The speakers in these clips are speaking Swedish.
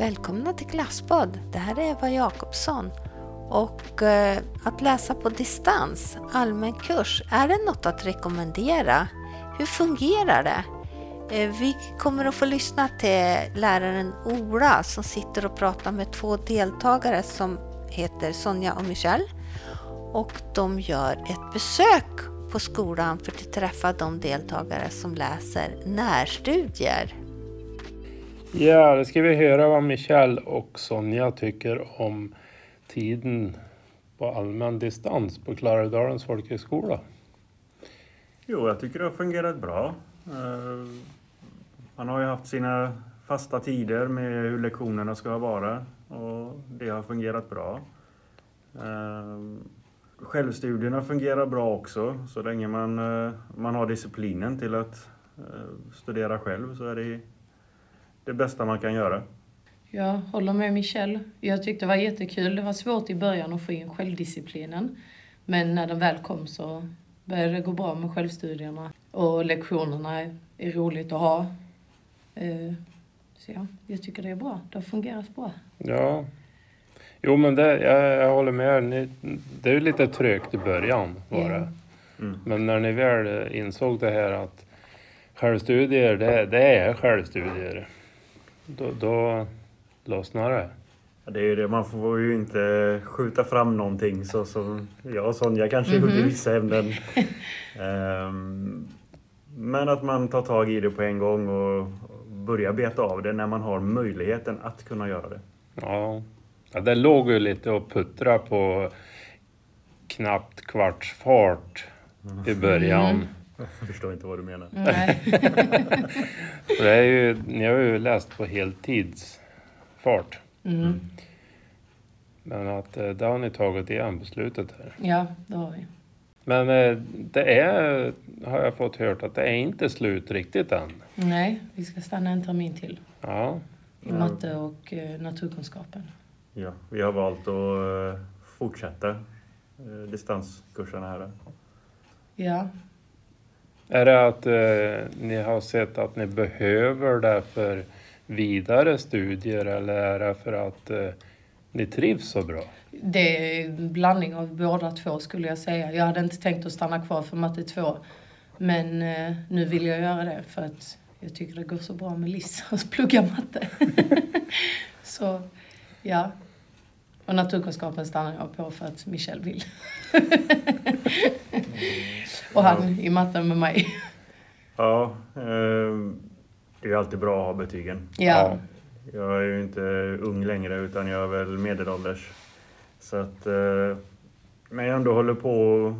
Välkomna till glassbad! Det här är Eva Jakobsson. Och eh, att läsa på distans, allmän kurs, är det något att rekommendera? Hur fungerar det? Eh, vi kommer att få lyssna till läraren Ola som sitter och pratar med två deltagare som heter Sonja och Michelle. Och de gör ett besök på skolan för att träffa de deltagare som läser närstudier. Ja, då ska vi höra vad Michelle och Sonja tycker om tiden på allmän distans på Klarälvdalens folkhögskola. Jo, jag tycker det har fungerat bra. Eh, man har ju haft sina fasta tider med hur lektionerna ska vara och det har fungerat bra. Eh, självstudierna fungerar bra också. Så länge man, eh, man har disciplinen till att studera själv så är det det bästa man kan göra. Jag håller med Michelle. Jag tyckte det var jättekul. Det var svårt i början att få in självdisciplinen. Men när den väl kom så började det gå bra med självstudierna. Och lektionerna är roligt att ha. Eh, Så ja, jag tycker det är bra. Det har fungerat bra. Ja. Jo, men det, jag, jag håller med. Ni, det är lite trögt i början var det. Mm. Men när ni väl insåg det här att självstudier, det, det är självstudier. Då, då lossnar det. Ja, Det är ju det, man får ju inte skjuta fram någonting så som jag och Sonja kanske gjorde i vissa ämnen. Ehm, Men att man tar tag i det på en gång och börjar beta av det när man har möjligheten att kunna göra det. Ja. ja, det låg ju lite och puttra på knappt kvartsfart i början. Jag förstår inte vad du menar. Nej. Det är ju, ni har ju läst på heltidsfart. Mm. Men att eh, det har ni tagit igen på slutet här. Ja, det har vi. Men eh, det är, har jag fått hört, att det är inte slut riktigt än. Nej, vi ska stanna en termin till Ja, i matte och eh, naturkunskapen. Ja, vi har valt att fortsätta distanskurserna här. Ja, är det att eh, ni har sett att ni behöver det för vidare studier eller är det för att eh, ni trivs så bra? det är en blandning av båda två skulle jag säga. Jag hade inte tänkt att stanna kvar för matte 2. Men eh, nu vill jag göra det för att jag tycker det går så bra med Liss att plugga matte. så ja. Och naturkunskapen stannar jag på för att Michelle vill. Och han i matten med mig. Ja, eh, det är alltid bra att ha betygen. Ja. Jag är ju inte ung längre utan jag är väl medelålders. Så att eh, när jag ändå håller på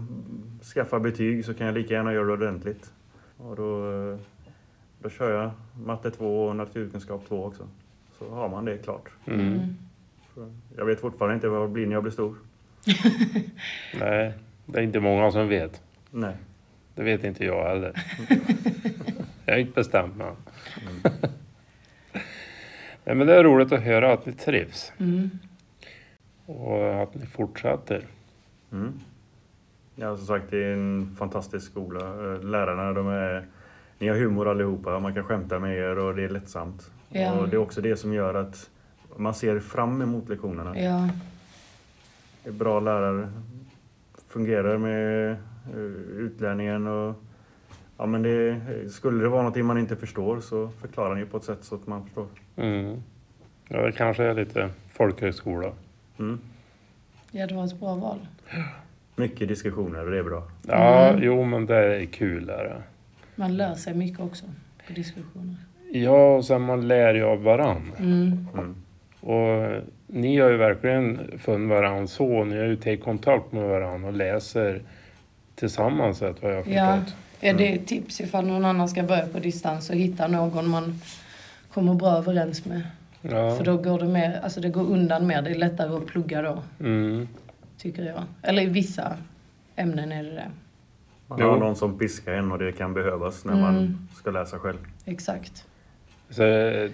att skaffa betyg så kan jag lika gärna göra det ordentligt. Och då, eh, då kör jag matte 2 och naturkunskap 2 också. Så har man det klart. Mm. Jag vet fortfarande inte vad det blir när jag blir stor. Nej, det är inte många som vet. Nej. Det vet inte jag heller. jag har inte bestämt mig. Nej, men det är roligt att höra att ni trivs Mm. och att ni fortsätter. Mm. Ja, som sagt, det är en fantastisk skola. Lärarna, de är... Ni har humor allihopa, man kan skämta med er och det är lättsamt. Ja. Och det är också det som gör att man ser fram emot lektionerna. Ja. Det är bra lärare, fungerar med eh, utlärningen och Ja, men det, skulle det vara någonting man inte förstår så förklarar ni på ett sätt så att man förstår. Mm. Ja, det kanske är lite folkhögskola. Mm. ja, det var ett bra val. Mycket diskussioner och det är bra. Ja, Mm. jo men det är kul. Är det. Man lär sig mycket också på diskussioner. Ja, och sen man lär ju av varann. Mm. Mm. Och ni har ju verkligen funnit varann så. Ni har ju tagit kontakt med varann och läser tillsammans, efter vad jag har Ja, förstått. ja, det är ett tips ifall någon annan ska börja på distans och hitta någon man kommer bra överens med. Ja. För då går det mer, alltså det går undan mer, det är lättare att plugga då, Mm. tycker jag. Eller i vissa ämnen är det det. Man har någon som piskar en och det kan behövas när Mm. man ska läsa själv. Exakt. Så, eh,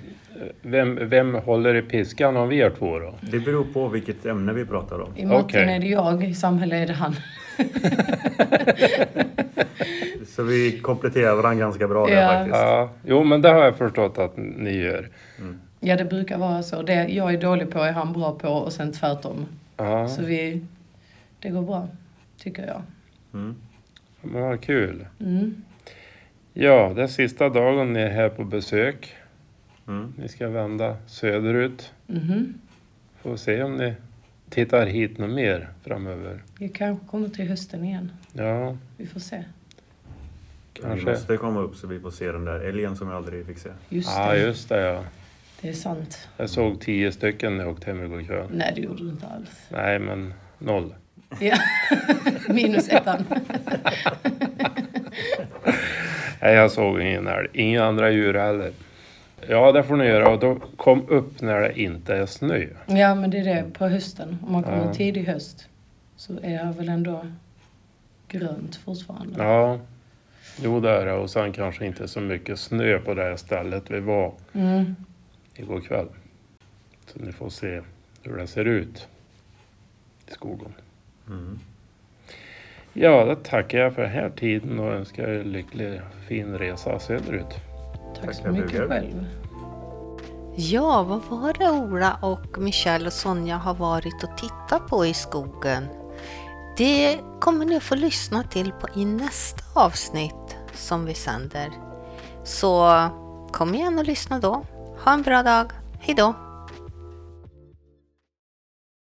vem, vem håller i piskan av er två då? Det beror på vilket ämne vi pratar om. I matten Okej. är det jag, i samhället är det han. Så vi kompletterar varandra ganska bra där Ja. faktiskt. Ja, jo men det har jag förstått att ni gör. Ja, det brukar vara så. Det jag är dålig på är han bra på och sen tvärtom. Ja, Så vi, det går bra, tycker jag. Mm. vad kul. Mm. Ja, det är sista dagen ni är här på besök. Mm. Ni ska vända söderut. Mhm. Får se om ni tittar hit något mer framöver. Vi kanske kommer till hösten igen. Ja, Vi får se. Vi Kanske. måste komma upp så vi får se den där älgen som jag aldrig fick se. Just ja det. just det ja. Det är sant. Jag såg tio stycken när jag åkte hem igår kväll. Nej, det gjorde du inte alls. Nej, men noll. Ja. Minus ettan. Nej, jag såg ingen älg. Inga andra djur heller. Ja, det får ni göra. Och då kom upp när det inte är snö. Ja, men det är det på hösten. Om man kommer Ja. tidig höst så är det väl ändå grönt fortfarande. Ja, jo det är det. Och sen kanske inte så mycket snö på det här stället vi var Mm. igår kväll. Så ni får se hur det ser ut i skogen. Mm. Ja, då tackar jag för den här tiden och önskar er lycklig fin resa söderut. Tack så mycket själv. Ja, vad var det Ola och Michelle och Sonja har varit och tittat på i skogen? Det kommer ni att få lyssna till på i nästa avsnitt som vi sänder. Så kom igen och lyssna då. Ha en bra dag. Hejdå!